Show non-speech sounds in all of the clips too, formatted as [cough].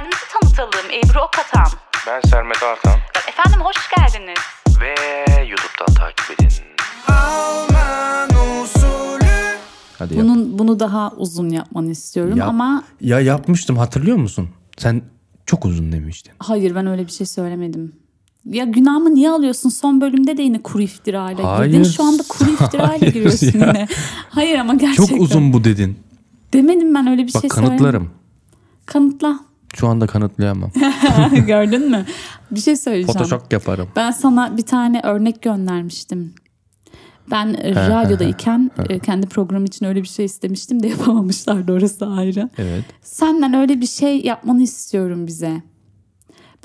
Kendimizi tanıtalım. Ebru Okatan. Ben Sermet Artan Efendim hoş geldiniz. ve YouTube'dan takip edin. Hadi yap. Bunun bunu daha uzun yapmanı istiyorum Yap. ama Ya yapmıştım hatırlıyor musun? Sen çok uzun demiştin. hayır ben öyle bir şey söylemedim. Ya günahımı niye alıyorsun? Son bölümde de yine kuru iftirayla Hayır. girdin. Şu anda kuru [laughs] iftirayla Hayır giriyorsun ya. yine. Hayır ama gerçekten. Çok uzun bu dedin. Demedim ben öyle bir Bak şey söylemedim. kanıtlarım. Kanıtla. Şu anda kanıtlayamam. [laughs] Gördün mü? Bir şey söyleyeceğim. Photoshop yaparım. Ben sana bir tane örnek göndermiştim. Ben e, radyodayken e, kendi programım için öyle bir şey istemiştim de [laughs] yapamamışlardı orası ayrı. Evet. Senden öyle bir şey yapmanı istiyorum bize.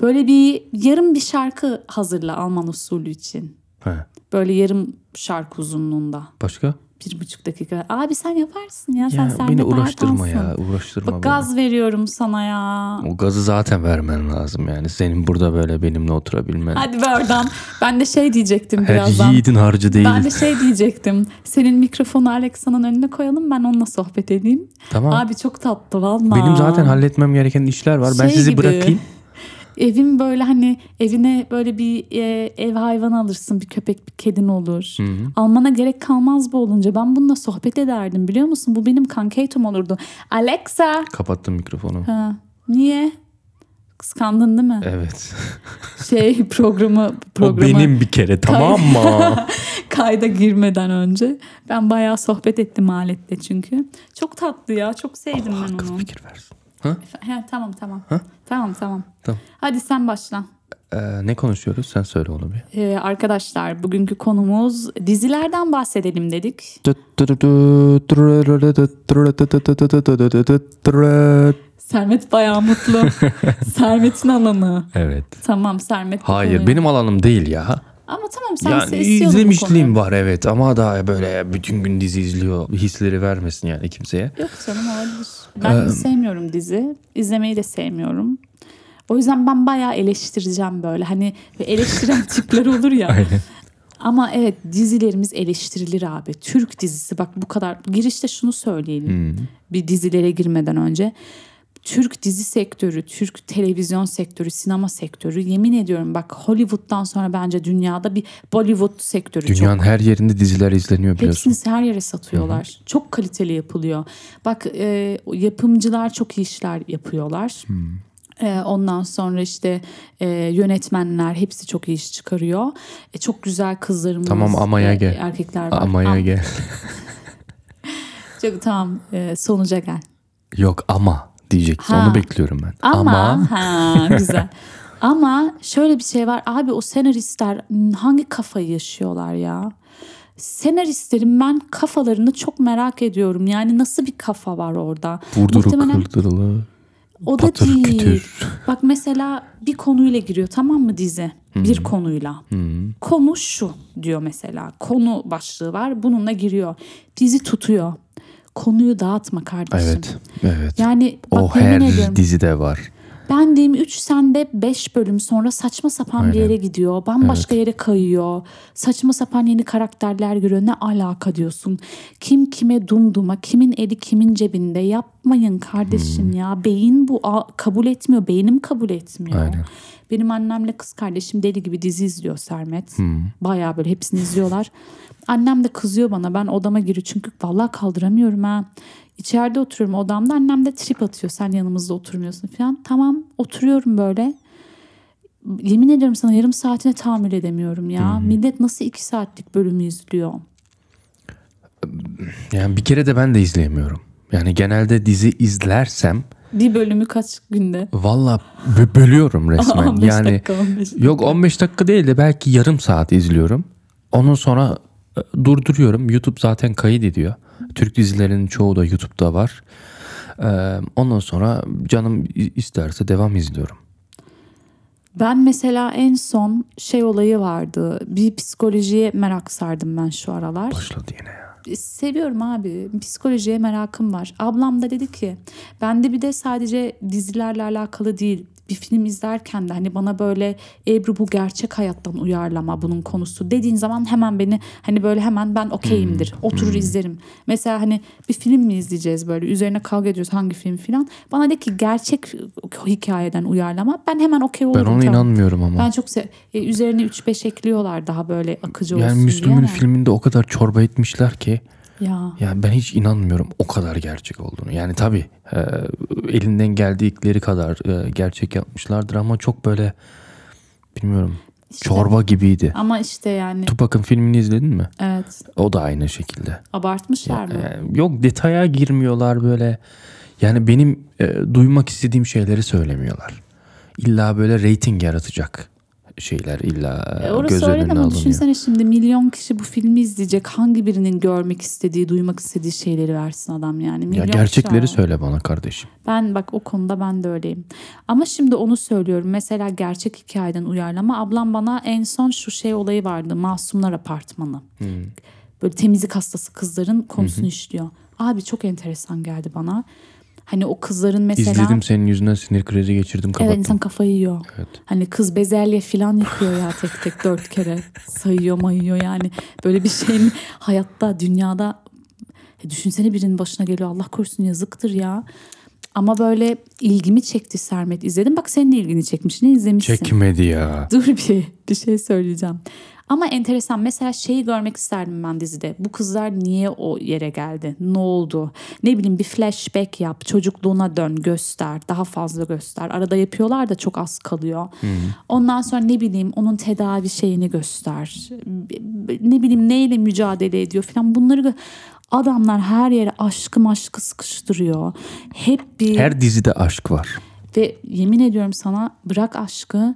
Böyle bir yarım bir şarkı hazırla Alman usulü için. He. Böyle yarım şarkı uzunluğunda. Başka? Bir buçuk dakika. Abi sen yaparsın ya. Sen Ya Sermet beni uğraştırma ya. Uğraştırma Bak beni. gaz veriyorum sana ya. O gazı zaten vermen lazım yani. Senin burada böyle benimle oturabilmen. Hadi be oradan. Ben de şey diyecektim Her birazdan. yiğidin harcı değil. Ben de şey diyecektim. Senin mikrofonu Alexa'nın önüne koyalım ben onunla sohbet edeyim. Tamam. Abi çok tatlı valla. Benim zaten halletmem gereken işler var. ben Şey sizi gibi, bırakayım. Evin böyle hani evine böyle bir e, ev hayvanı alırsın. Bir köpek bir kedin olur. Almana gerek kalmaz bu olunca. Ben bununla sohbet ederdim biliyor musun? Bu benim kankatum olurdu. Alexa. Kapattım mikrofonu. Ha, niye? Kıskandın değil mi? Evet. [laughs] Şey programı programı O benim bir kere tamam mı? [laughs] kayda girmeden önce ben bayağı sohbet ettim aletle çünkü. Çok tatlı ya. Çok sevdim ben Akıl onu. fikir versin. Ha? He, tamam tamam. Tamam tamam. Tamam. Hadi sen başla. Ee, ne konuşuyoruz? Sen söyle onu bir. Ee, arkadaşlar bugünkü konumuz dizilerden bahsedelim dedik. Sermet bayağı mutlu. [laughs] Sermet'in alanı. Evet. Tamam Sermet. Hayır benim alanım değil ya. Ama tamam sen Yani istiyordun izlemişliğim var evet ama daha böyle bütün gün dizi izliyor hisleri vermesin yani kimseye. Yok canım olabilir. Ben de sevmiyorum dizi. İzlemeyi de sevmiyorum. O yüzden ben bayağı eleştireceğim böyle. Hani eleştiren [laughs] tipler olur ya. Aynen. Ama evet dizilerimiz eleştirilir abi. Türk dizisi bak bu kadar. Girişte şunu söyleyelim. Bir dizilere girmeden önce. Türk dizi sektörü, Türk televizyon sektörü, sinema sektörü yemin ediyorum bak Hollywood'dan sonra bence dünyada bir Bollywood sektörü çok Dünyanın her yerinde diziler izleniyor biliyorsun. Hepsini her yere satıyorlar. Çok kaliteli yapılıyor. Bak e, yapımcılar çok iyi işler yapıyorlar. E, ondan sonra işte e, yönetmenler hepsi çok iyi iş çıkarıyor. E, çok güzel kızlarımız, Tamam, amaya e, gel. erkekler var. Amaya Am- gel. [laughs] Çok, tamam e, sonuca gel. Yok ama diyeceksin Ha. onu bekliyorum ben. Ama, ha güzel. [laughs] Ama şöyle bir şey var abi o senaristler hmm, hangi kafayı yaşıyorlar ya? Senaristlerin ben kafalarını çok merak ediyorum. Yani nasıl bir kafa var orada? Vurduru Muhtemelen kırdırılı. o da patır değil. kütür. Bak mesela bir konuyla giriyor tamam mı dizi? Bir konuyla. Konu şu diyor mesela. Konu başlığı var bununla giriyor. Dizi tutuyor. Konuyu dağıtma kardeşim. Evet. Evet. Yani bak o her ediyorum. dizide var. Ben diyeyim 3 sende 5 bölüm sonra saçma sapan bir yere gidiyor. Bambaşka yere kayıyor. Saçma sapan yeni karakterler görüyor. Ne alaka diyorsun. Kim kime dumduma, kimin eli kimin cebinde. Yapmayın kardeşim ya. Beyin bu kabul etmiyor. Beynim kabul etmiyor. Aynen. Benim annemle kız kardeşim deli gibi dizi izliyor Sermet. Bayağı böyle hepsini izliyorlar. Annem de kızıyor bana. Ben odama giriyor çünkü vallahi kaldıramıyorum ha. İçeride oturuyorum odamda. Annem de trip atıyor. Sen yanımızda oturmuyorsun falan. Tamam oturuyorum böyle. Yemin ediyorum sana yarım saatine tahammül edemiyorum ya. Millet nasıl iki saatlik bölümü izliyor? Yani bir kere de ben de izleyemiyorum. Yani genelde dizi izlersem Bir bölümü kaç günde? valla bö- bölüyorum [laughs] resmen. 15 yani dakika, 15 dakika. yok 15 dakika değil de belki yarım saat izliyorum. Ondan sonra durduruyorum. YouTube zaten kayıt ediyor. Türk dizilerinin çoğu da YouTube'da var. Ondan sonra canım isterse devam izliyorum. Ben mesela en son şey olayı vardı. Bir psikolojiye merak sardım ben şu aralar. Başladı yine ya. Seviyorum abi. Psikolojiye merakım var. Ablam da dedi ki bende bir de sadece dizilerle alakalı değil bir film izlerken de hani bana böyle Ebru bu gerçek hayattan uyarlama bunun konusu dediğin zaman hemen beni hani böyle hemen ben okeyimdir. Oturur izlerim. Mesela hani bir film mi izleyeceğiz böyle üzerine kavga ediyoruz hangi film filan. Bana de ki gerçek hikayeden uyarlama. Ben hemen okey Ben olurum. ona tamam. inanmıyorum ama. Ben çok se- e, üzerine 3-5 ekliyorlar daha böyle akıcı olsun yani Müslüm'ün filminde o kadar çorba etmişler ki Ya. yani ben hiç inanmıyorum o kadar gerçek olduğunu. Yani tabii e, elinden geldikleri kadar e, gerçek yapmışlardır ama çok böyle bilmiyorum İşte. çorba gibiydi. Ama işte yani Tupac'ın filmini izledin mi? evet O da aynı şekilde. abartmışlar mı? E, yok detaya girmiyorlar böyle. Yani benim e, duymak istediğim şeyleri söylemiyorlar. İlla böyle reyting yaratacak şeyler illa E, e, orası göz öyle önüne ama alınıyor. düşünsene şimdi milyon kişi bu filmi izleyecek. Hangi birinin görmek istediği, duymak istediği şeyleri versin adam yani. Ya Milyon gerçekleri kişi- söyle bana kardeşim. Ben bak o konuda ben de öyleyim. Ama şimdi onu söylüyorum. Mesela gerçek hikayeden uyarlama. Ablam bana en son şu şey olayı vardı. Masumlar Apartmanı. Böyle temizlik hastası kızların konusunu işliyor. Abi çok enteresan geldi bana. Hani o kızların mesela... İzledim senin yüzünden sinir krizi geçirdim kapattım. Evet insan kafayı yiyor. Evet. Hani kız bezelye falan yıkıyor ya tek tek dört kere. Sayıyor mayıyor yani. Böyle bir şeyin hayatta dünyada e, düşünsene birinin başına geliyor Allah korusun yazıktır ya. Ama böyle ilgimi çekti Sermet. İzledim bak senin de ilgini çekmiş. Ne izlemişsin? Çekmedi ya. Dur bir bir şey söyleyeceğim. Ama enteresan mesela şeyi görmek isterdim ben dizide. Bu kızlar niye o yere geldi? Ne oldu? Ne bileyim bir flashback yap. Çocukluğuna dön göster. Daha fazla göster. Arada yapıyorlar da çok az kalıyor. Ondan sonra ne bileyim onun tedavi şeyini göster. Ne bileyim neyle mücadele ediyor falan. Bunları Adamlar her yere aşkı maşkı sıkıştırıyor. Hep bir... Her dizide aşk var. Ve yemin ediyorum sana bırak aşkı.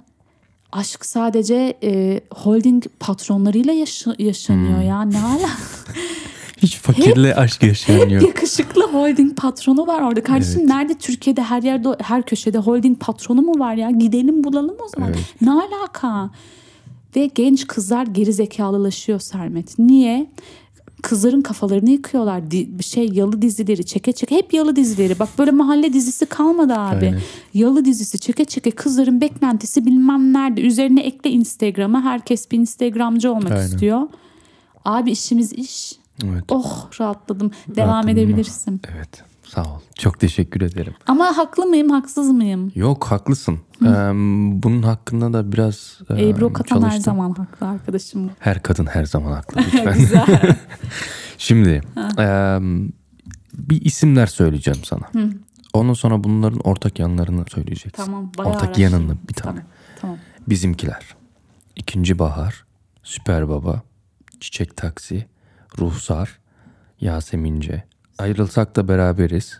Aşk sadece e, holding patronlarıyla yaşa- yaşanıyor Hmm. ya. Ne ala? [laughs] Hiç fakirle aşk yaşayan Hep yakışıklı holding patronu var orada. Kardeşim nerede Türkiye'de her yerde her köşede holding patronu mu var ya? Gidelim bulalım o zaman. Evet. Ne alaka? Ve genç kızlar geri zekalılaşıyor Sermet. Niye? Kızların kafalarını yıkıyorlar. Di- şey yalı dizileri çeke çeke. Hep yalı dizileri. Bak böyle mahalle dizisi kalmadı abi. Aynen. Yalı dizisi çeke çeke. Kızların beklentisi bilmem nerede. Üzerine ekle Instagram'a. Herkes bir Instagramcı olmak Aynen. istiyor. Abi işimiz iş. Evet. Oh rahatladım. Devam Rahatladın mı? edebilirsin. Evet. Sağ ol. Çok teşekkür ederim. Ama haklı mıyım, haksız mıyım? Yok haklısın. Ee, bunun hakkında da biraz e, Ebru Katan her çalıştım. zaman haklı arkadaşım. Her kadın her zaman haklı [laughs] lütfen. Güzel. [laughs] Şimdi e, bir isimler söyleyeceğim sana. Ondan sonra bunların ortak yanlarını söyleyeceksin. tamam. Bayağı ortak araştırdım. yanını bir tane. Tamam. Tamam. Bizimkiler. İkinci Bahar. Süper Baba. Çiçek Taksi. Ruhsar. Yasemince. Ayrılsak da beraberiz.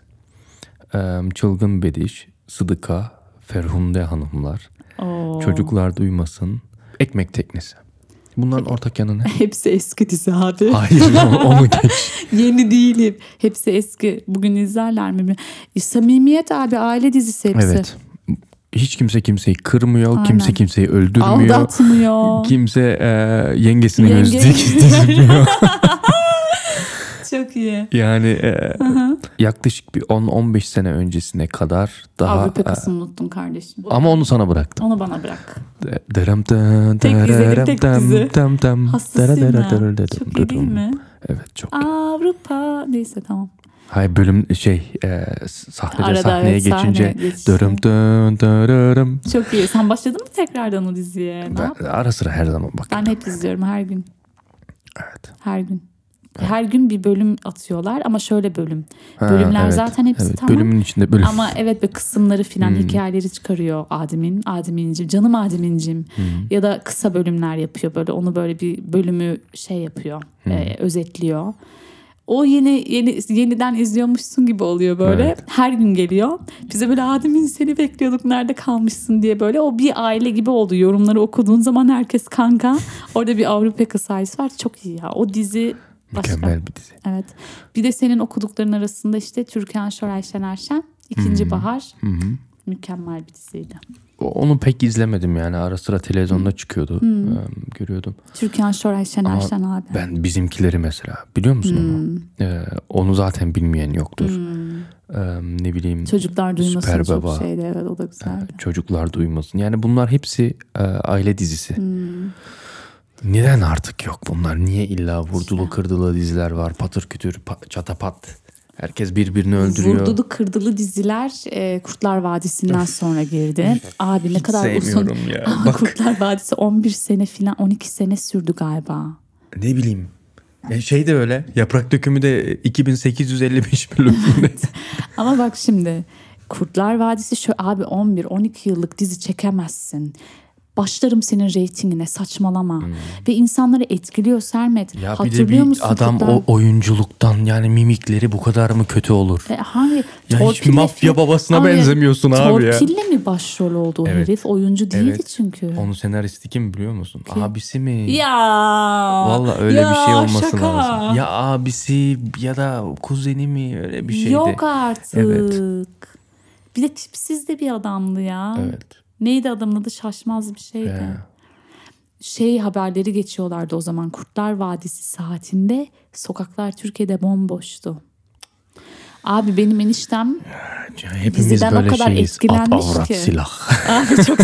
Çılgın Bediş. Sıdıka. Ferhunde Hanımlar. Oo. Çocuklar Duymasın. Ekmek Teknesi. Bunların ortak yanı ne? [laughs] Hepsi eski dizi abi. Hayır onu [laughs] geç. Yeni değilim. Hepsi eski. Bugün izlerler mi? E, Samimiyet abi aile dizisi hepsi. Evet. Hiç kimse kimseyi kırmıyor. Aynen. Kimse kimseyi öldürmüyor. Aldatmıyor. Kimse e, yengesine Yenge- göz dik- [laughs] dizmiyor. Çok iyi. Yani e, yaklaşık bir 10-15 sene öncesine kadar daha Avrupa e, kısmını unuttum kardeşim. ama onu sana bıraktım. Onu bana bırak. Derem dem Tek derem tek dizi. dem dem Hastasıyım dere Çok iyi değil mi? Evet çok. Avrupa. Neyse tamam. Hayır bölüm şey e, sahnece Arada sahneye evet, geçince dörüm dön dörüm. Çok iyi. Sen başladın mı tekrardan o diziye? Ne Ben ara sıra her zaman bak. Ben hep izliyorum her gün. Evet. Her gün. Her gün bir bölüm atıyorlar ama şöyle bölüm. Ha, Bölümler evet, zaten hepsi evet. tamam. Bölümün içinde bölüm. Ama evet bir kısımları filan Hmm. hikayeleri çıkarıyor Adem'in. Adem'incim, canım Adem'incim. Hmm. Ya da kısa bölümler yapıyor böyle onu böyle bir bölümü şey yapıyor, Hmm. e, özetliyor. O yeni yeni yeniden izliyormuşsun gibi oluyor böyle. Evet. Her gün geliyor. Bize böyle Adem'in seni bekliyorduk nerede kalmışsın diye böyle. O bir aile gibi oldu. Yorumları okuduğun zaman herkes kanka. Orada bir Avrupa kısayesi var. Çok iyi ya. O dizi başka. Mükemmel bir dizi. Evet. Bir de senin okudukların arasında işte Türkan Şoray Şener Şen, İkinci Bahar. Mükemmel bir diziydi. Onu pek izlemedim yani. Ara sıra televizyonda çıkıyordu. Ee, görüyordum. Türkan Şoray Şener Ama Şen abi. Ben bizimkileri mesela biliyor musun onu? Ee, onu zaten bilmeyen yoktur. Ee, ne bileyim Çocuklar duymasın Süper çok Baba. şeydi. Evet o da güzeldi. çocuklar duymasın. Yani bunlar hepsi e, aile dizisi. Neden artık yok bunlar? Niye illa vurdulu kırdılı diziler var? Patır kütür pa- çatapat. Herkes birbirini öldürüyor. Vurdulu kırdılı diziler e, Kurtlar Vadisi'nden sonra girdi. Abi ne kadar uzun. sevmiyorum ya. [laughs] Ama Bak. Kurtlar Vadisi 11 sene falan 12 sene sürdü galiba. Ne bileyim. Ya şey de öyle. Yaprak dökümü de 2855 bölüm. [laughs] Ama bak şimdi Kurtlar Vadisi şu abi 11-12 yıllık dizi çekemezsin. Başlarım senin reytingine saçmalama. Ve insanları etkiliyor Sermet. Hmm. ya bir de Hatırlıyor bir musun adam Kurtlar- o oyunculuktan yani mimikleri bu kadar mı kötü olur? E, hangi? Ya hiç mafya babasına Abi, benzemiyorsun abi ya. Torpille mi başrol oldu o Evet. herif? Oyuncu değildi Evet. çünkü. Onun senaristi kim biliyor musun? Abisi mi? Ya. Valla öyle ya, bir şey olması şaka. lazım. Ya abisi ya da kuzeni mi öyle bir şeydi. Yok artık. Evet. Bir de tipsiz de bir adamdı ya. Evet. Neydi adamın adı şaşmaz bir şeydi. Ya. Şey haberleri geçiyorlardı o zaman Kurtlar Vadisi saatinde sokaklar Türkiye'de bomboştu. Abi benim eniştem Ya Hepimiz Diziden o böyle kadar şeyiz. At etkilenmiş avrat ki. silah. [laughs] Abi çok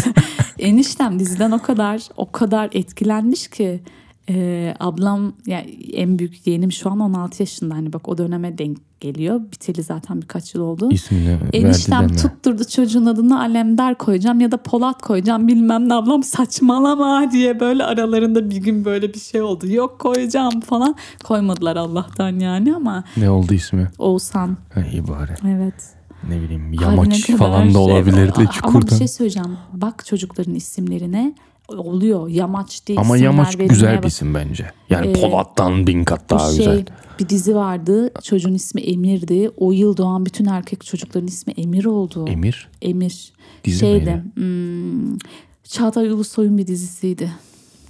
eniştem diziden o kadar o kadar etkilenmiş ki e, ablam ya en büyük yeğenim şu an 16 yaşında hani bak o döneme denk geliyor. Biteli zaten birkaç yıl oldu. İsmini Eniştem tutturdu çocuğun adını Alemdar koyacağım ya da Polat koyacağım bilmem ne ablam saçmalama diye böyle aralarında bir gün böyle bir şey oldu. Yok koyacağım falan koymadılar Allah'tan yani ama Ne oldu ismi? Oğuzhan Ha, iyi bari. evet. Ne bileyim yamaç ne kadar falan da şey- olabilirdi Ama bir çukurdan. şey söyleyeceğim. Bak çocukların isimlerine oluyor. Yamaç diye Ama yamaç güzel bir bak- isim bence. Yani Ee, Polat'tan bin kat daha şey, güzel. Bir dizi vardı. Çocuğun ismi Emir'di. O yıl doğan bütün erkek çocukların ismi Emir oldu. Emir. Emir. Dizi Şeydi. Hmm, Çağatay Ulusoy'un bir dizisiydi.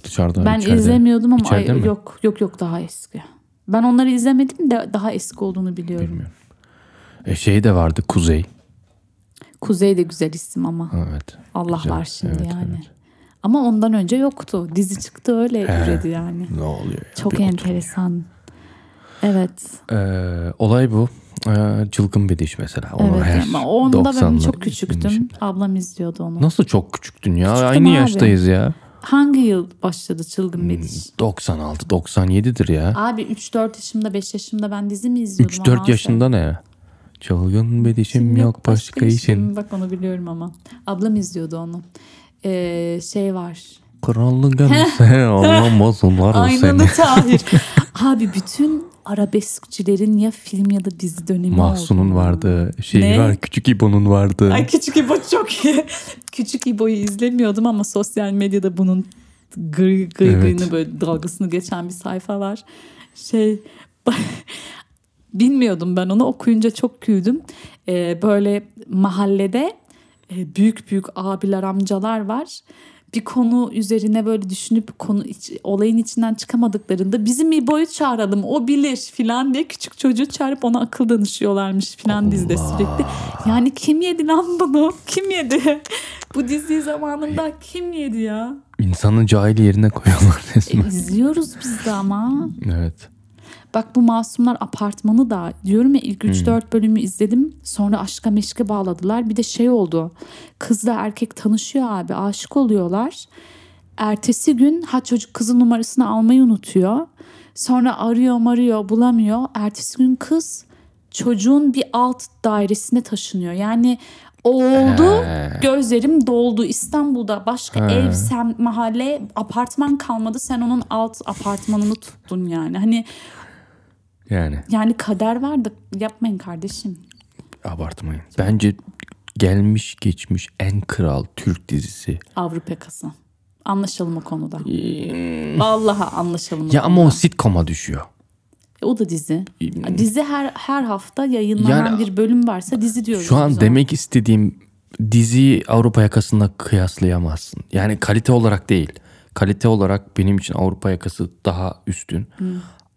Dışarıda Ben içeride. izlemiyordum ama ay, mi? yok yok yok daha eski. Ben onları izlemedim de daha eski olduğunu biliyorum. Bilmiyorum. E, şey de vardı Kuzey. Kuzey de güzel isim ama. Evet. Allah Güzel. var şimdi Evet, yani. evet. Ama ondan önce yoktu. Dizi çıktı öyle üredi yani. Ne oluyor ya? Çok Bir enteresan. Evet. Ee, olay bu. Ee, çılgın bir diş mesela. Onu evet. her Ama onda ben 90'lı çok küçüktüm. izlemişim. Ablam izliyordu onu. Nasıl çok küçüktün ya? Küçüktüm Aynı abi. yaştayız ya. Hangi yıl başladı Çılgın Hmm. Bediş? 96, 97'dir ya. Abi 3-4 yaşımda 5 yaşımda ben dizi mi izliyordum? 3-4 ama yaşında ne? Çılgın bir dişim Şimdi yok başka işin. Bak onu biliyorum ama. Ablam izliyordu onu. Ee, şey var. Krallı gelse [laughs] anlamazlar o seni. Aynalı [laughs] Tahir. Abi bütün arabeskçilerin ya film ya da dizi dönemi Mahsun'un oldu. vardı. Şey Ne? var Küçük İbo'nun vardı. Ay Küçük İbo çok iyi. [laughs] Küçük İbo'yu izlemiyordum ama sosyal medyada bunun gıy gıy Evet. böyle dalgasını geçen bir sayfa var. Şey bilmiyordum ben onu okuyunca çok güldüm. Ee, böyle mahallede e, büyük büyük abiler amcalar var. Bir konu üzerine böyle düşünüp konu iç- olayın içinden çıkamadıklarında bizim İbo'yu çağıralım o bilir filan diye küçük çocuğu çağırıp ona akıl danışıyorlarmış filan dizide sürekli. Yani kim yedi lan bunu? Kim yedi? [laughs] Bu diziyi zamanında kim yedi ya? İnsanın cahil yerine koyuyorlar E, resmen. izliyoruz biz de ama. Evet. Bak bu Masumlar Apartmanı da diyorum ya ilk 3-4 bölümü izledim. Sonra aşka meşke bağladılar. Bir de şey oldu. Kızla erkek tanışıyor abi. Aşık oluyorlar. Ertesi gün ha çocuk kızın numarasını almayı unutuyor. Sonra arıyor arıyor bulamıyor. Ertesi gün kız çocuğun bir alt dairesine taşınıyor. Yani oldu gözlerim doldu İstanbul'da başka ev sem mahalle apartman kalmadı sen onun alt apartmanını tuttun yani hani Yani yani kader vardı yapmayın kardeşim. abartmayın. Bence gelmiş geçmiş en kral Türk dizisi. Avrupa yakası. Anlaşalım o konuda. Vallahi anlaşalım o Ya ama o konuda. sitcom'a düşüyor. E, O da dizi. Dizi her her hafta yayınlanan Yani bir bölüm varsa dizi diyoruz. Şu an demek istediğim diziyi Avrupa yakasında kıyaslayamazsın. Yani kalite olarak değil. Kalite olarak benim için Avrupa yakası daha üstün.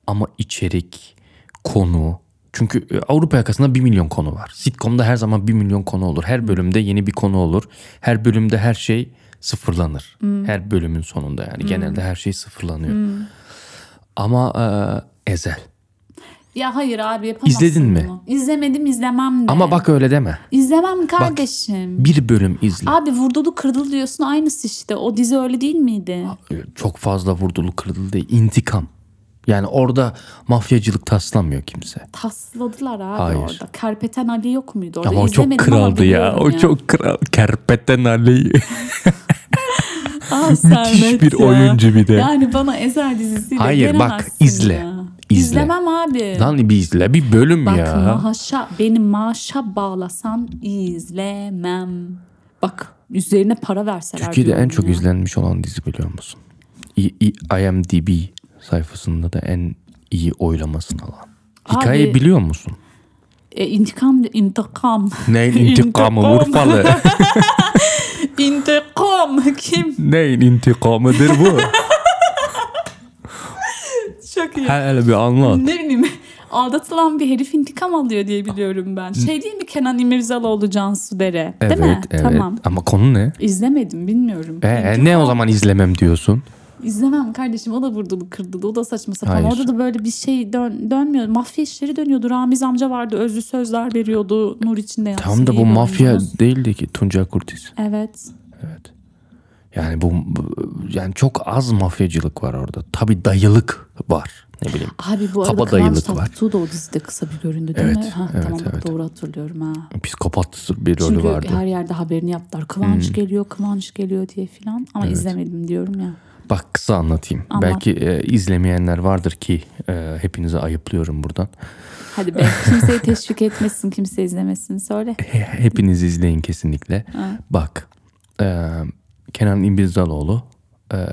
Ama içerik, konu, Çünkü e, Avrupa yakasında bir milyon konu var. Sitcom'da her zaman bir milyon konu olur. Her bölümde yeni bir konu olur. Her bölümde her şey sıfırlanır. Her bölümün sonunda yani genelde her şey sıfırlanıyor. Ama e, Ezel. Ya hayır abi yapamazsın İzledin mi? bunu. İzlemedim izlemem de. Ama bak öyle deme. İzlemem kardeşim. Bir bölüm izle. Abi vurdulu kırdılı diyorsun aynısı işte. O dizi öyle değil miydi? Çok fazla vurdulu kırdılı değil. İntikam. Yani orada mafyacılık taslamıyor kimse. Tasladılar abi Hayır. orada. Kerpeten Ali yok muydu orada? Ama o çok İzlemedim kraldı ya. O çok kral. Kerpeten Ali. [laughs] Ah, Müthiş bir ya. oyuncu bir de. Yani bana Ezel dizisiyle Hayır, bak, izle. ya. İzle. İzlemem abi. Lan bir izle. Bir bölüm Bak ya. maaşa, beni maaşa bağlasan izlemem. Bak üzerine para verseler Türkiye'de en çok ya. izlenmiş olan dizi biliyor musun? I, I, IMDb sayfasında da en iyi oylamasını alan. Hikaye Abi- biliyor musun? E, intikam, intikam. Neyin intikamı Urfalı? [laughs] İntikam. Kim? Neyin intikamıdır bu? Çok iyi. Hele bir anlat. Ne bileyim aldatılan bir herif intikam alıyor diye biliyorum ben. Şey değil mi Kenan İmirzalıoğlu Cansu Dere? Evet, değil mi? evet. Tamam. Ama konu ne? İzlemedim bilmiyorum. E, e, ne o zaman izlemem diyorsun? İzlemem kardeşim o da vurdulu kırdılı o da saçma sapan. Hayır. Orada da böyle bir şey dön, dönmüyor. Mafya işleri dönüyordu. Ramiz amca vardı özlü sözler veriyordu. Nur içinde yatsın. Tam da bu mafya oyuncu. değildi ki Tuncay Kurtiz. Evet. Evet. Yani bu yani çok az mafyacılık var orada. Tabii dayılık var. Ne bileyim. Abi bu arada Kıvanç dayılık var. Tatlıtuğ da o dizide kısa bir göründü değil Evet, mi? Ha, evet, tamam evet. doğru hatırlıyorum ha. Psikopat bir rolü Çünkü vardı. Hmm. her yerde haberini yaptılar. Kıvanç geliyor, Kıvanç geliyor diye filan. Ama izlemedim diyorum ya. Bak kısa anlatayım. Anlat. Belki e, izlemeyenler vardır ki e, hepinize ayıplıyorum buradan. Hadi be kimseyi teşvik etmesin, kimse izlemesin. Söyle. He- Hepiniz izleyin kesinlikle. Bak e, Kenan İmirzalıoğlu e,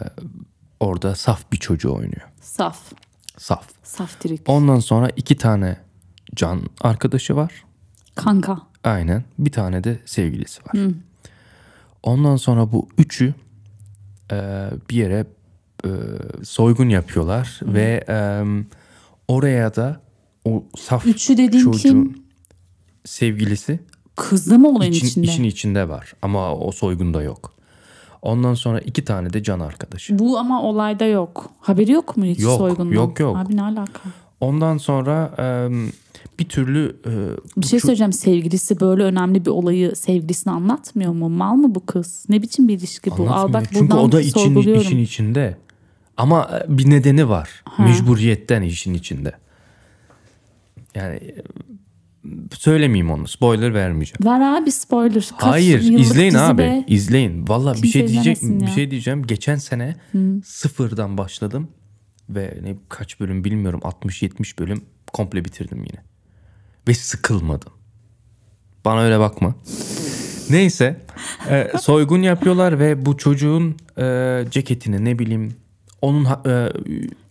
orada saf bir çocuğu oynuyor. Saf. Saf. Saf trik. Ondan sonra iki tane can arkadaşı var. Kanka. Aynen. Bir tane de sevgilisi var. Ondan sonra bu üçü bir yere e, soygun yapıyorlar ve e, oraya da o saf Üçü dediğin çocuğun kim? sevgilisi Kızdı mı olayın için, içinde? işin içinde var ama o soygunda yok. Ondan sonra iki tane de can arkadaşı. Bu ama olayda yok. Haberi yok mu hiç Yok, soygundan? yok, yok. Abi ne alaka? Ondan sonra e, bir türlü e, Bir şey söyleyeceğim. Sevgilisi böyle önemli bir olayı sevgilisine anlatmıyor mu? Mal mı bu kız? Ne biçim bir ilişki bu? Al bak Çünkü o da için, işin içinde. Ama bir nedeni var. Mecburiyetten işin içinde. Yani söylemeyeyim onu. Spoiler vermeyeceğim. Ver abi spoiler. Kaç Hayır, izleyin abi. be? İzleyin. Valla bir şey diyecek izlemesin bir ya. şey diyeceğim. Geçen sene sıfırdan başladım ve ne kaç bölüm bilmiyorum 60 70 bölüm komple bitirdim yine. Ve sıkılmadım. Bana öyle bakma. Neyse, e, [laughs] soygun yapıyorlar ve bu çocuğun e, ceketini ne bileyim onun e,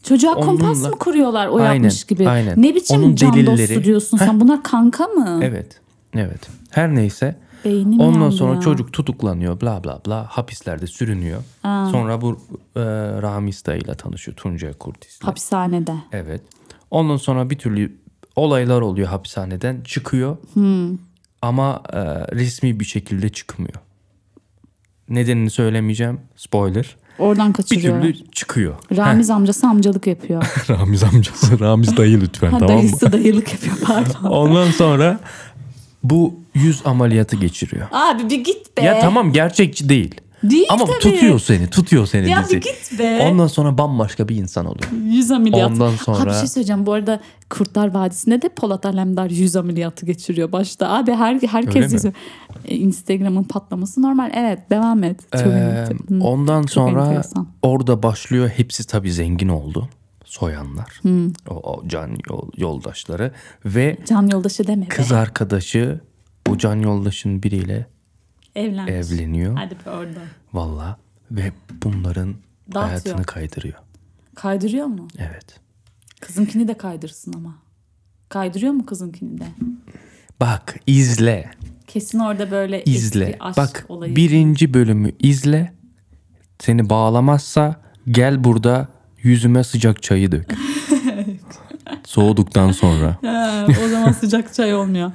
Çocuğa kompas Onunla- mı kuruyorlar o Aynen, yapmış gibi? aynen. Ne biçim Onun can delilleri- dostu diyorsun sen? Bunlar kanka mı? evet evet her neyse Beynim Ondan sonra ya. çocuk tutuklanıyor bla bla bla hapislerde sürünüyor. Sonra bu e, Ramiz dayıyla tanışıyor Tuncay Kurtiz'le. Hapishanede. Evet. Ondan sonra bir türlü olaylar oluyor hapishaneden çıkıyor. Hmm. Ama e, resmi bir şekilde çıkmıyor. Nedenini söylemeyeceğim. Spoiler. Oradan Bir kaçırıyor. türlü çıkıyor. Ramiz amcası amcalık yapıyor. [laughs] Ramiz amcası. Ramiz dayı lütfen Ha, tamam mı? dayısı dayılık yapıyor pardon. Ondan sonra bu yüz ameliyatı geçiriyor. Abi bir git be. Ya tamam gerçekçi değil. Değil Ama tabii. tutuyor seni, tutuyor seni Ya dizi. bir git be. Ondan sonra bambaşka bir insan oluyor. Yüz ameliyatı. Ondan Ha sonra- bir şey söyleyeceğim. Bu arada Kurtlar Vadisi'nde de Polat Alemdar yüz ameliyatı geçiriyor başta. Abi her, herkes yüzü. E, Instagram'ın patlaması normal. Evet devam et. Çok Ee, ondan çok sonra enteresan. orada başlıyor. Hepsi tabii zengin oldu. Soyanlar. Hmm. O, o can yol- yoldaşları ve Can yoldaşı deme be. kız arkadaşı bu can yoldaşın biriyle Evlenmiş. evleniyor. Hadi be orada. Valla ve bunların Dağıtıyor. hayatını kaydırıyor. Kaydırıyor mu? Evet. Kızınkini de kaydırsın ama. Kaydırıyor mu kızınkini de? Bak izle. Kesin orada böyle izle. eski aşk Bak olayı. birinci bölümü izle. Seni bağlamazsa gel burada yüzüme sıcak çayı dök. [laughs] Soğuduktan sonra. Ha, o zaman sıcak çay olmuyor.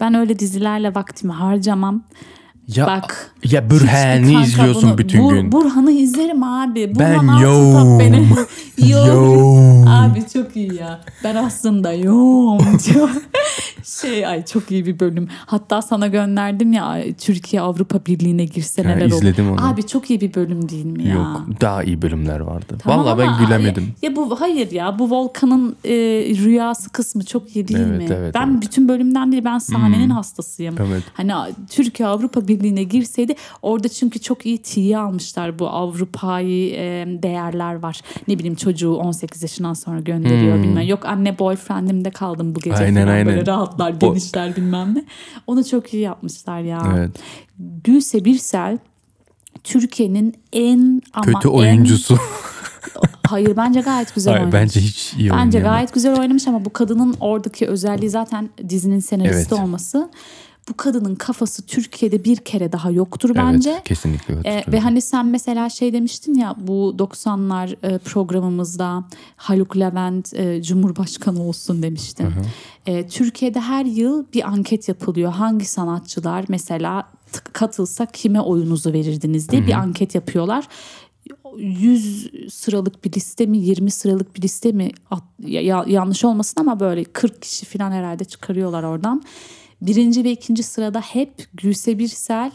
Ben öyle dizilerle vaktimi harcamam. Ya, Bak. ya Bürhan'ı Kanka izliyorsun bunu- bütün Bur- gün. Burhan'ı izlerim abi. Ben Burhan Altıntop yoğum. beni. [laughs] Yoğum. Abi çok iyi ya. Ben aslında yoğum [laughs] diyor. şey ay çok iyi bir bölüm. Hatta sana gönderdim ya Türkiye Avrupa Birliği'ne girse neler olur. izledim onu. Abi çok iyi bir bölüm değil mi ya? Yok daha iyi bölümler vardı. Tamam Vallahi ben gülemedim. Ya bu hayır ya bu Volkan'ın e, rüyası kısmı çok iyi değil Evet, mi? evet, ben evet. Hmm. bütün bölümden değil ben sahnenin hastasıyım. Evet. Hani Türkiye Avrupa Birliği'ne girseydi orada çünkü çok iyi tiye almışlar bu Avrupa'yı e, değerler var. Ne bileyim çocuğu 18 yaşından sonra gönderiyor bilmem. Yok anne boyfriendimde kaldım bu gece Hmm. Aynen, falan aynen. böyle rahatlar genişler bilmem ne. Onu çok iyi yapmışlar ya. Evet. Gülse Birsel Türkiye'nin en ama Kötü en- oyuncusu. [laughs] Hayır bence gayet güzel Hayır, oynamış. bence hiç iyi Bence gayet güzel oynamış ama bu kadının oradaki özelliği zaten dizinin senaristi Evet. olması. Bu kadının kafası Türkiye'de bir kere daha yoktur bence. Evet kesinlikle. Ee, katılıyorum. ve hani sen mesela şey demiştin ya bu 90'lar e, programımızda Haluk Levent e, Cumhurbaşkanı olsun demiştin. E, Türkiye'de her yıl bir anket yapılıyor. Hangi sanatçılar mesela katılsa kime oyunuzu verirdiniz diye bir anket yapıyorlar. 100 sıralık bir liste mi 20 sıralık bir liste mi ya- yanlış olmasın ama böyle 40 kişi falan herhalde çıkarıyorlar oradan. Birinci ve ikinci sırada hep Gülse Birsel,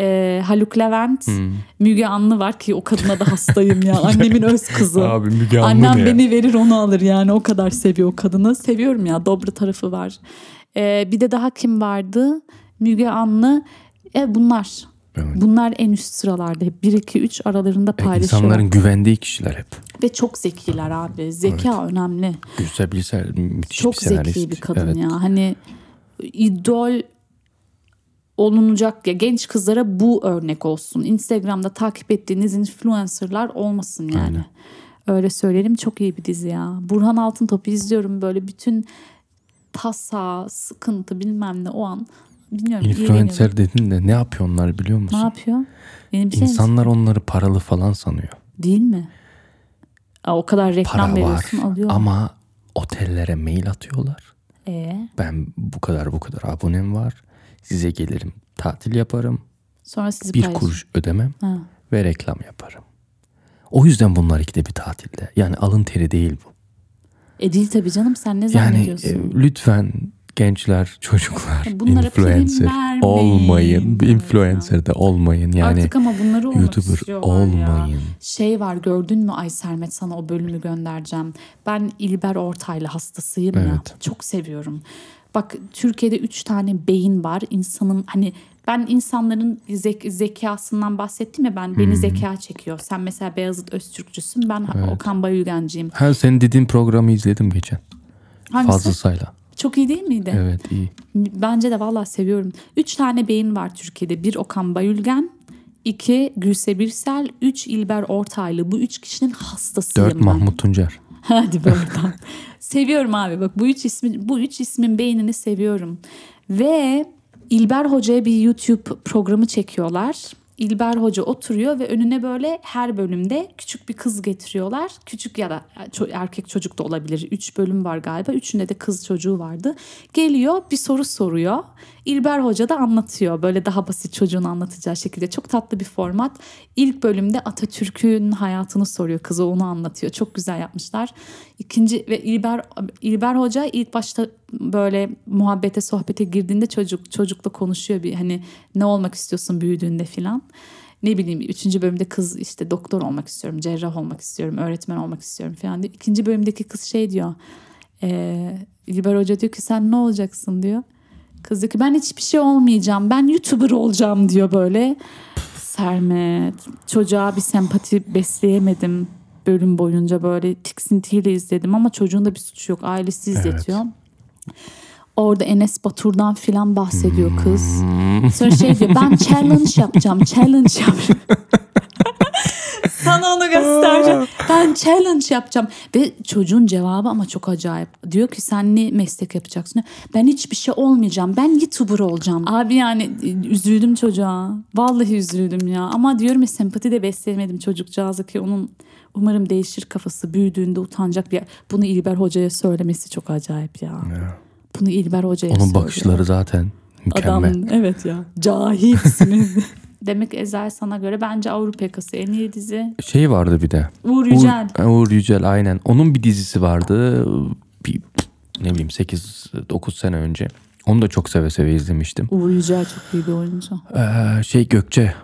e, Haluk Levent, Hmm. Müge Anlı var ki o kadına da hastayım ya. [laughs] Annemin öz kızı. Abi Müge Anlı Annem ne ya? beni verir onu alır yani o kadar seviyor o kadını. Seviyorum ya dobra tarafı var. E, bir de daha kim vardı? Müge Anlı. E, bunlar. Evet. Bunlar en üst sıralarda hep 1 2 3 aralarında E, paylaşıyorlar. İnsanların güvendiği kişiler hep. Ve çok zekiler abi. Zeka önemli. Gülse Birsel müthiş çok bir senarist. zeki bir kadın Evet. ya. Hani idol olunacak ya genç kızlara bu örnek olsun. Instagram'da takip ettiğiniz influencerlar olmasın yani. Aynen. Öyle söyleyelim çok iyi bir dizi ya. Burhan Altıntop'u izliyorum böyle bütün tasa, sıkıntı bilmem ne o an bilmiyorum. Influencer dedin de ne yapıyor onlar biliyor Ne musun? yapıyor? Yeni bir şey? İnsanlar onları paralı falan sanıyor. Değil mi? Aa, o kadar reklam Para var veriyorsun alıyor. ama otellere mail atıyorlar. Ee, Ben bu kadar bu kadar abonem var. Size gelirim tatil yaparım. sonra sizi Bir paylaşın. kuruş ödemem Ha. ve reklam yaparım. O yüzden bunlar ikide bir tatilde. Yani alın teri değil bu. E değil tabii canım sen ne Yani zannediyorsun? e, lütfen gençler, çocuklar, Bunlara influencer olmayın. Influencer de olmayın. Yani Artık ama bunları YouTuber olmayın. ya. Şey var gördün mü Ay Sermet sana o bölümü göndereceğim. Ben İlber Ortaylı hastasıyım ya. Evet. Çok seviyorum. Bak Türkiye'de üç tane beyin var. İnsanın hani ben insanların zek- zekasından bahsettim ya ben Hmm. beni zeka çekiyor. Sen mesela Beyazıt Öztürkçüsün ben Okan Bayülgenciyim. Ha senin dediğin programı izledim geçen. Hangisi? Fazla sayla. Çok iyi değil miydi? Evet iyi. Bence de vallahi seviyorum. Üç tane beyin var Türkiye'de. Bir Okan Bayülgen, iki Gülse Birsel, üç İlber Ortaylı. Bu üç kişinin hastasıyım Dört ben. Mahmut Tuncer. [laughs] Hadi be oradan. seviyorum abi bak bu üç ismin bu üç ismin beynini seviyorum. Ve İlber Hoca'ya bir YouTube programı çekiyorlar. İlber Hoca oturuyor ve önüne böyle her bölümde küçük bir kız getiriyorlar. Küçük ya da erkek çocuk da olabilir. Üç bölüm var galiba. Üçünde de kız çocuğu vardı. Geliyor bir soru soruyor. İlber Hoca da anlatıyor. Böyle daha basit çocuğun anlatacağı şekilde. Çok tatlı bir format. İlk bölümde Atatürk'ün hayatını soruyor. Kızı onu anlatıyor. Çok güzel yapmışlar. İkinci ve İlber İlber Hoca ilk başta böyle muhabbete sohbete girdiğinde çocuk çocukla konuşuyor bir hani ne olmak istiyorsun büyüdüğünde filan. Ne bileyim üçüncü bölümde kız işte doktor olmak istiyorum, cerrah olmak istiyorum, öğretmen olmak istiyorum falan diyor. İkinci bölümdeki kız şey diyor. E, İlber Hoca diyor ki sen ne olacaksın diyor. Kız diyor ki ben hiçbir şey olmayacağım. Ben YouTuber olacağım diyor böyle. Sermet. Çocuğa bir sempati besleyemedim bölüm boyunca böyle tiksintiyle izledim ama çocuğun da bir suçu yok. Ailesi izletiyor. Orada Enes Batur'dan filan bahsediyor kız. Sonra şey diyor ben [laughs] challenge yapacağım. Challenge yapacağım. [laughs] Sana onu göstereceğim. [laughs] Ben challenge yapacağım. Ve çocuğun cevabı ama çok acayip. Diyor ki sen ne meslek yapacaksın? Ben hiçbir şey olmayacağım. Ben YouTuber olacağım. Abi yani e, üzüldüm çocuğa. Vallahi üzüldüm ya. Ama diyorum ya sempati de besleyemedim çocukcağızı ki onun umarım değişir kafası. Büyüdüğünde utanacak bir Bunu İlber Hoca'ya söylemesi çok acayip ya. Bunu İlber Hoca'ya Onun söylüyor. bakışları zaten mükemmel. Adam evet ya [laughs] cahilsiniz. [laughs] Demek Ezel sana göre bence Avrupa Yakası en iyi dizi. Şey vardı bir de. Uğur Yücel. Uğur, Uğur Yücel aynen. Onun bir dizisi vardı. Bir, ne bileyim 8-9 sene önce. Onu da çok seve seve izlemiştim. Uğur Yücel çok iyi bir oyuncu. Ee, şey Gökçe.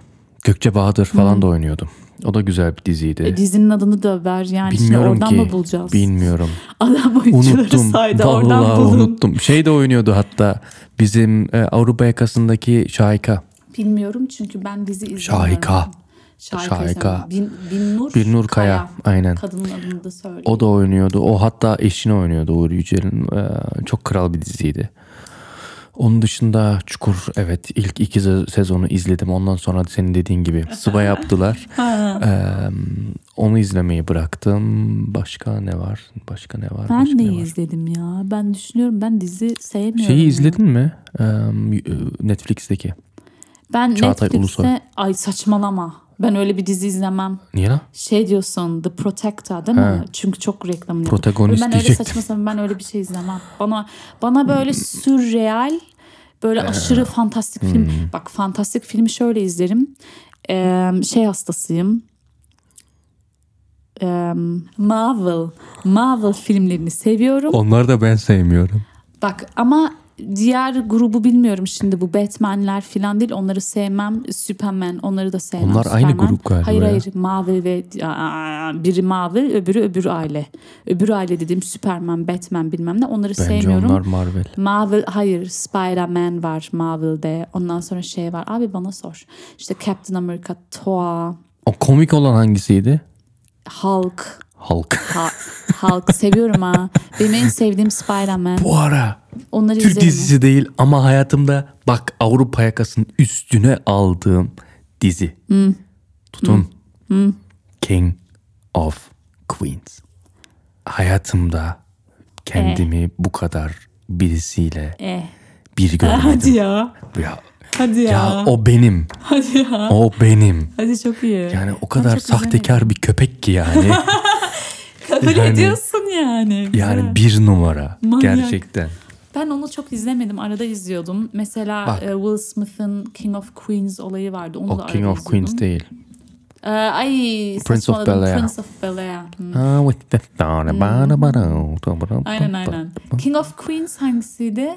Gökçe Bahadır falan da oynuyordum. O da güzel bir diziydi. E, dizinin adını da ver yani. Bilmiyorum oradan ki. mı bulacağız? Bilmiyorum. [laughs] Adam oyuncuları Unuttum. saydı oradan Vallahi bulun. unuttum. Şey de oynuyordu hatta. Bizim e, Avrupa yakasındaki Şahika. Bilmiyorum çünkü ben dizi izlemiyorum. Şahika. Şahika. Şahika. Bin, Binnur, Binnur Kaya, aynen. Kadının adını da söyle. O da oynuyordu. O hatta eşini oynuyordu Uğur Yücel'in. Ee, çok kral bir diziydi. Onun dışında Çukur evet ilk iki se- sezonu izledim. Ondan sonra senin dediğin gibi sıva yaptılar. [laughs] Ee, onu izlemeyi bıraktım. Başka ne var? Başka ne var? ben Başka var? izledim ya? Ben düşünüyorum ben dizi sevmiyorum. Şeyi ya. izledin mi? Ee, Netflix'teki. Ben Çağatay Netflix'te Ulusoy. ay saçmalama. Ben öyle bir dizi izlemem. Niye lan? Şey diyorsun The Protector değil mi? Ha. Çünkü çok reklamını Protagonist. Ben öyle saçma sapan ben öyle bir şey izlemem. Bana bana böyle sürreal böyle aşırı fantastik film. Hmm. Bak fantastik filmi şöyle izlerim. Ee, şey hastasıyım. Ee, Marvel. Marvel filmlerini seviyorum. Onlar da ben sevmiyorum. Bak ama diğer grubu bilmiyorum şimdi bu Batman'ler falan değil onları sevmem. Superman onları da sevmem. Onlar aynı Superman. grup galiba Hayır ya. hayır Marvel ve aa, biri Marvel öbürü öbür aile. Öbür aile dediğim Superman, Batman bilmem ne onları Bence sevmiyorum. onlar Marvel. Marvel hayır Spider-Man var Marvel'de. Ondan sonra şey var. Abi bana sor. İşte Captain America, Thor, O komik olan hangisiydi? Hulk. Hulk. Ha, Hulk seviyorum ha. Benim en sevdiğim Spider-Man. Bu ara Onları Türk dizisi değil ama hayatımda bak Avrupa yakasının üstüne aldığım dizi. Tutun. King of Queens. Hayatımda kendimi bu kadar birisiyle Eh. bir görmedim. Hadi ya. ya, Hadi ya. ya o benim. Hadi ya. O benim. Hadi çok iyi. Yani o kadar çok güzel. sahtekar bir köpek ki yani. [laughs] Kabul yani- ediyorsun yani. Güzel. yani bir numara. Manyak. Gerçekten. Ben onu çok izlemedim. Arada izliyordum. Mesela Bak. e, Will Smith'ın King of Queens olayı vardı. Onu da O arada King of izliyordum. Queens değil. Ee, ay Prince of saçmaladım. Bel-Air. Prince of Bel-Air. Hmm. With the thought Aynen aynen. King of Queens hangisiydi?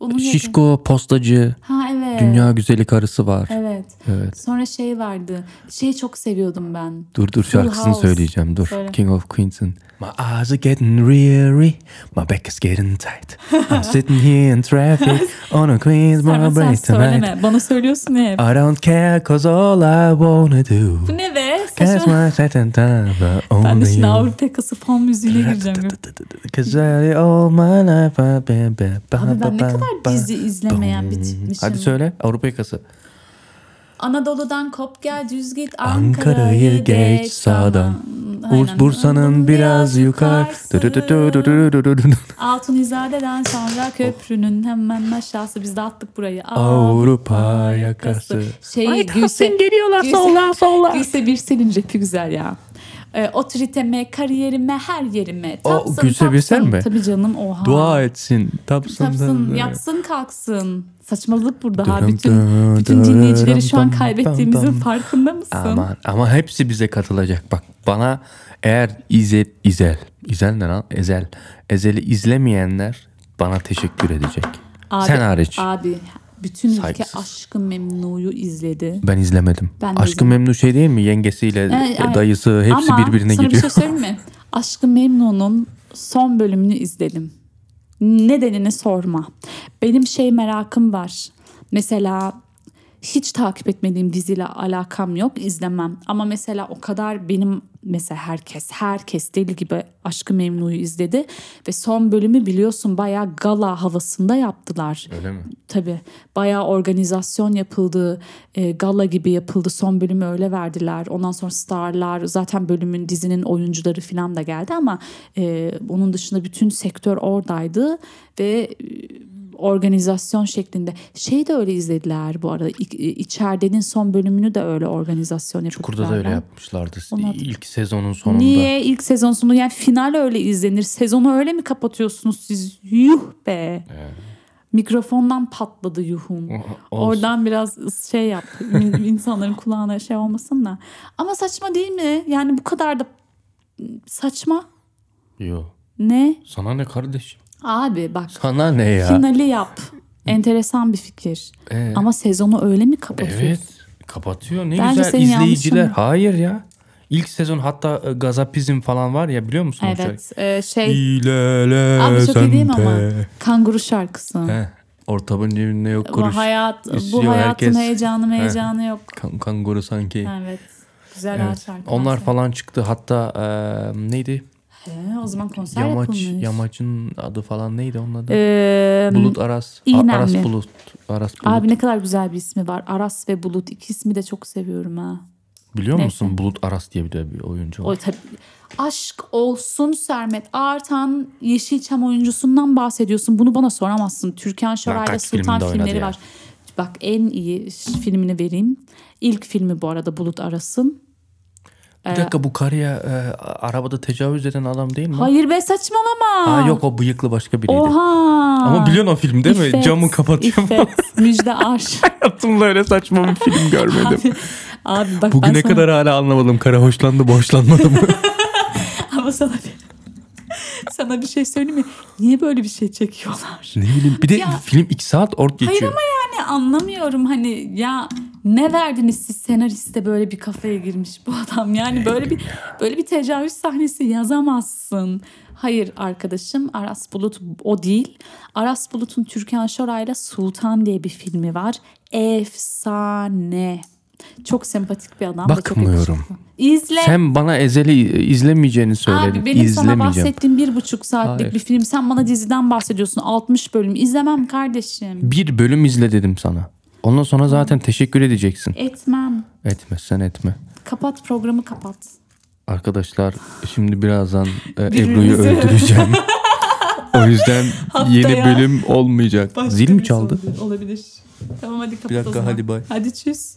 Onun yakın- Şişko postacı. Ha evet. Dünya güzeli karısı var. Evet. Evet. Sonra şey vardı. Şeyi çok seviyordum ben. Dur dur Full şarkısını House. söyleyeceğim. Dur. Söyle. King of Queens'in. My eyes are getting weary. My back is getting tight. I'm [laughs] sitting here in traffic on a Queens my break tonight. söyleme. Bana söylüyorsun hep. I don't care cause all I wanna do. Bu ne be? Time but Ben de şimdi. Avrupa yakası fon müziğine gireceğim. Cause I all my life I've been been- Abi ben ne kadar dizi izlemeyen bir tipmişim. Hadi söyle Avrupa yakası. Anadolu'dan kop gel düz git Ankara'yı geç sağdan. Burs- Bursa'nın biraz yukarı. Altunizade'den sonra köprünün hemen aşağısı biz de attık burayı. Avrupa yakası. Şey Gülse, geliyorlar Gülse- solla solla. Gülse Birsel'in rapi güzel ya. E, otoriteme, kariyerime, her yerime. O Tapsın, Gülse Birsel tapsın. mi? Tabii canım oha. Dua etsin. Tapsın. Tapsın, yatsın kalksın. Saçmalık burada ha. Dırım Bütün, bütün dırım dinleyicileri şu an kaybettiğimizin farkında mısın? Aman ama hepsi bize katılacak. Bak bana eğer İzel, İzel, İzel ne lan? Ezel. Ezel'i izlemeyenler bana teşekkür edecek. Abi, Sen hariç. Abi bütün ülke Saygısız. Aşkı Memnu'yu izledi. Ben izlemedim. Ben de Aşkı izlemedim. Memnu şey değil mi? Yengesiyle evet. dayısı hepsi Ama birbirine sana giriyor. bir şey söyleyeyim mi? [laughs] Aşkı Memnu'nun son bölümünü izledim. Nedenini sorma. Benim şey merakım var. Mesela hiç takip etmediğim diziyle alakam yok izlemem. Ama mesela o kadar benim mesela herkes herkes deli gibi Aşkı Memnu'yu izledi ve son bölümü biliyorsun bayağı gala havasında yaptılar. Öyle mi? Tabii bayağı organizasyon yapıldı, e, gala gibi yapıldı. Son bölümü öyle verdiler. Ondan sonra starlar, zaten bölümün dizinin oyuncuları falan da geldi ama e, onun dışında bütün sektör oradaydı ve e, organizasyon şeklinde. Şey de öyle izlediler bu arada. İçeridenin son bölümünü de öyle organizasyon yaptılar. Çukur'da da öyle yapmışlardı. Onu- İlk sezonun sonunda. Niye ilk sezon sonu yani final öyle izlenir. Sezonu öyle mi kapatıyorsunuz siz? Yuh be. Mikrofondan patladı yuhum. Olsun. Oradan biraz şey yap. in- [laughs] insanların kulağına şey olmasın da. Ama saçma değil mi? Yani bu kadar da saçma. Yo. Ne? Sana ne kardeşim? Abi bak Sana ne ya? finali yap. Enteresan bir fikir. Ee, Ama sezonu öyle mi kapatıyorsun? evet. Kapatıyor. Ne Bence güzel izleyiciler. Hayır ya. İlk sezon hatta e, gazapizm falan var ya biliyor musun? Evet. e, şey İlele Abi çok iyi değil mi ama? Kanguru şarkısı. He. Ortamın cebinde yok Bu kuruş. hayat bu hayatın herkes. heyecanı heyecanı yok. Kan- kanguru sanki. Evet. Güzel Evet. şarkı. Onlar falan çıktı. Hatta e, neydi? He, o zaman konser Yamaç. yapılmış. Yamaç'ın adı falan neydi onun adı? Ee, Bulut Aras. İğnemli. Aras Bulut. Aras Bulut. Abi ne kadar güzel bir ismi var. Aras ve Bulut. İki ismi de çok seviyorum ha. Biliyor neyse. musun? Bulut Aras diye bir de bir oyuncu O var. tabii. Aşk olsun Sermet. Artan Yeşilçam oyuncusundan bahsediyorsun. Bunu bana soramazsın. Türkan Şoray'la Sultan filmleri ya? var. Bak en iyi filmini vereyim. İlk filmi bu arada Bulut Aras'ın. Bir dakika bu karıya e, arabada tecavüz eden adam değil mi? Hayır be saçmalama. Aa, yok o bıyıklı başka biriydi. Oha. Ama biliyorsun o film değil mi? İffet, Camı kapatıyor. İffet, [laughs] Müjde Aş. [laughs] Hayatımda öyle saçma bir film görmedim. Abi, abi bak ben Bugüne sana, kadar hala anlamadım. Kara hoşlandı mı hoşlanmadı mı? [laughs] ama sana bir, sana bir şey söyleyeyim mi? Niye böyle bir şey çekiyorlar? ne bileyim. Bir de Ya- film 2 saat ort geçiyor. Hayır ama yani anlamıyorum hani ya ne verdiniz siz senariste böyle bir kafaya girmiş bu adam yani böyle bir böyle bir tecavüz sahnesi yazamazsın. Hayır arkadaşım Aras Bulut o değil. Aras Bulut'un Türkan Şoray'la Sultan diye bir filmi var. Efsane. Çok sempatik bir adam. Bakmıyorum. İzle. Sen bana Ezel'i izlemeyeceğini söyledin. Abi benim sana bahsettiğim bir buçuk saatlik Hayır. bir film. Sen bana diziden bahsediyorsun. 60 bölüm. İzlemem kardeşim. Bir bölüm izle dedim sana. Ondan sonra zaten teşekkür edeceksin. Etmem. Etmezsen etme. Kapat programı kapat. Arkadaşlar şimdi birazdan e, Ebru'yu [laughs] öldüreceğim. o yüzden Haftaya yeni bölüm olmayacak. Zil mi çaldı? Olabilir. Tamam hadi kapat Bir dakika, o zaman. hadi bay. Hadi çüz.